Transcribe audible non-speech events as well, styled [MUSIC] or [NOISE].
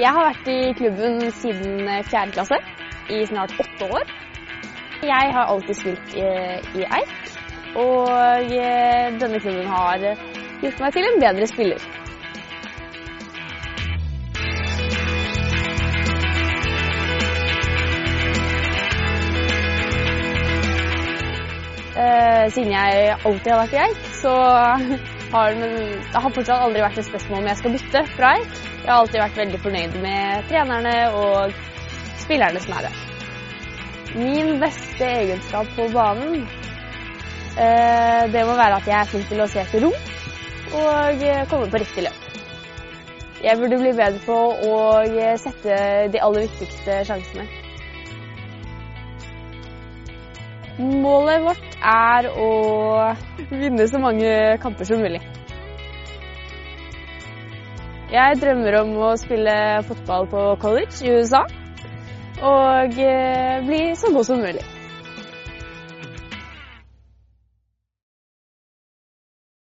Jeg har vært i klubben siden fjerde klasse, i snart åtte år. Jeg har alltid spilt i, i Eik, og denne klubben har gjort meg til en bedre spiller. Siden jeg alltid har vært i Eik, så [LAUGHS] har det, det har fortsatt aldri vært et spørsmål om jeg skal bytte fra Eik. Jeg har alltid vært veldig fornøyd med trenerne og spillerne som er der. Min beste egenskap på banen det må være at jeg er flink til å se etter rom og komme på riktig løp. Jeg burde bli bedre på å sette de aller viktigste sjansene. Målet vårt er å vinne så mange kamper som mulig. Jeg drømmer om å spille fotball på college i USA og bli så god som mulig.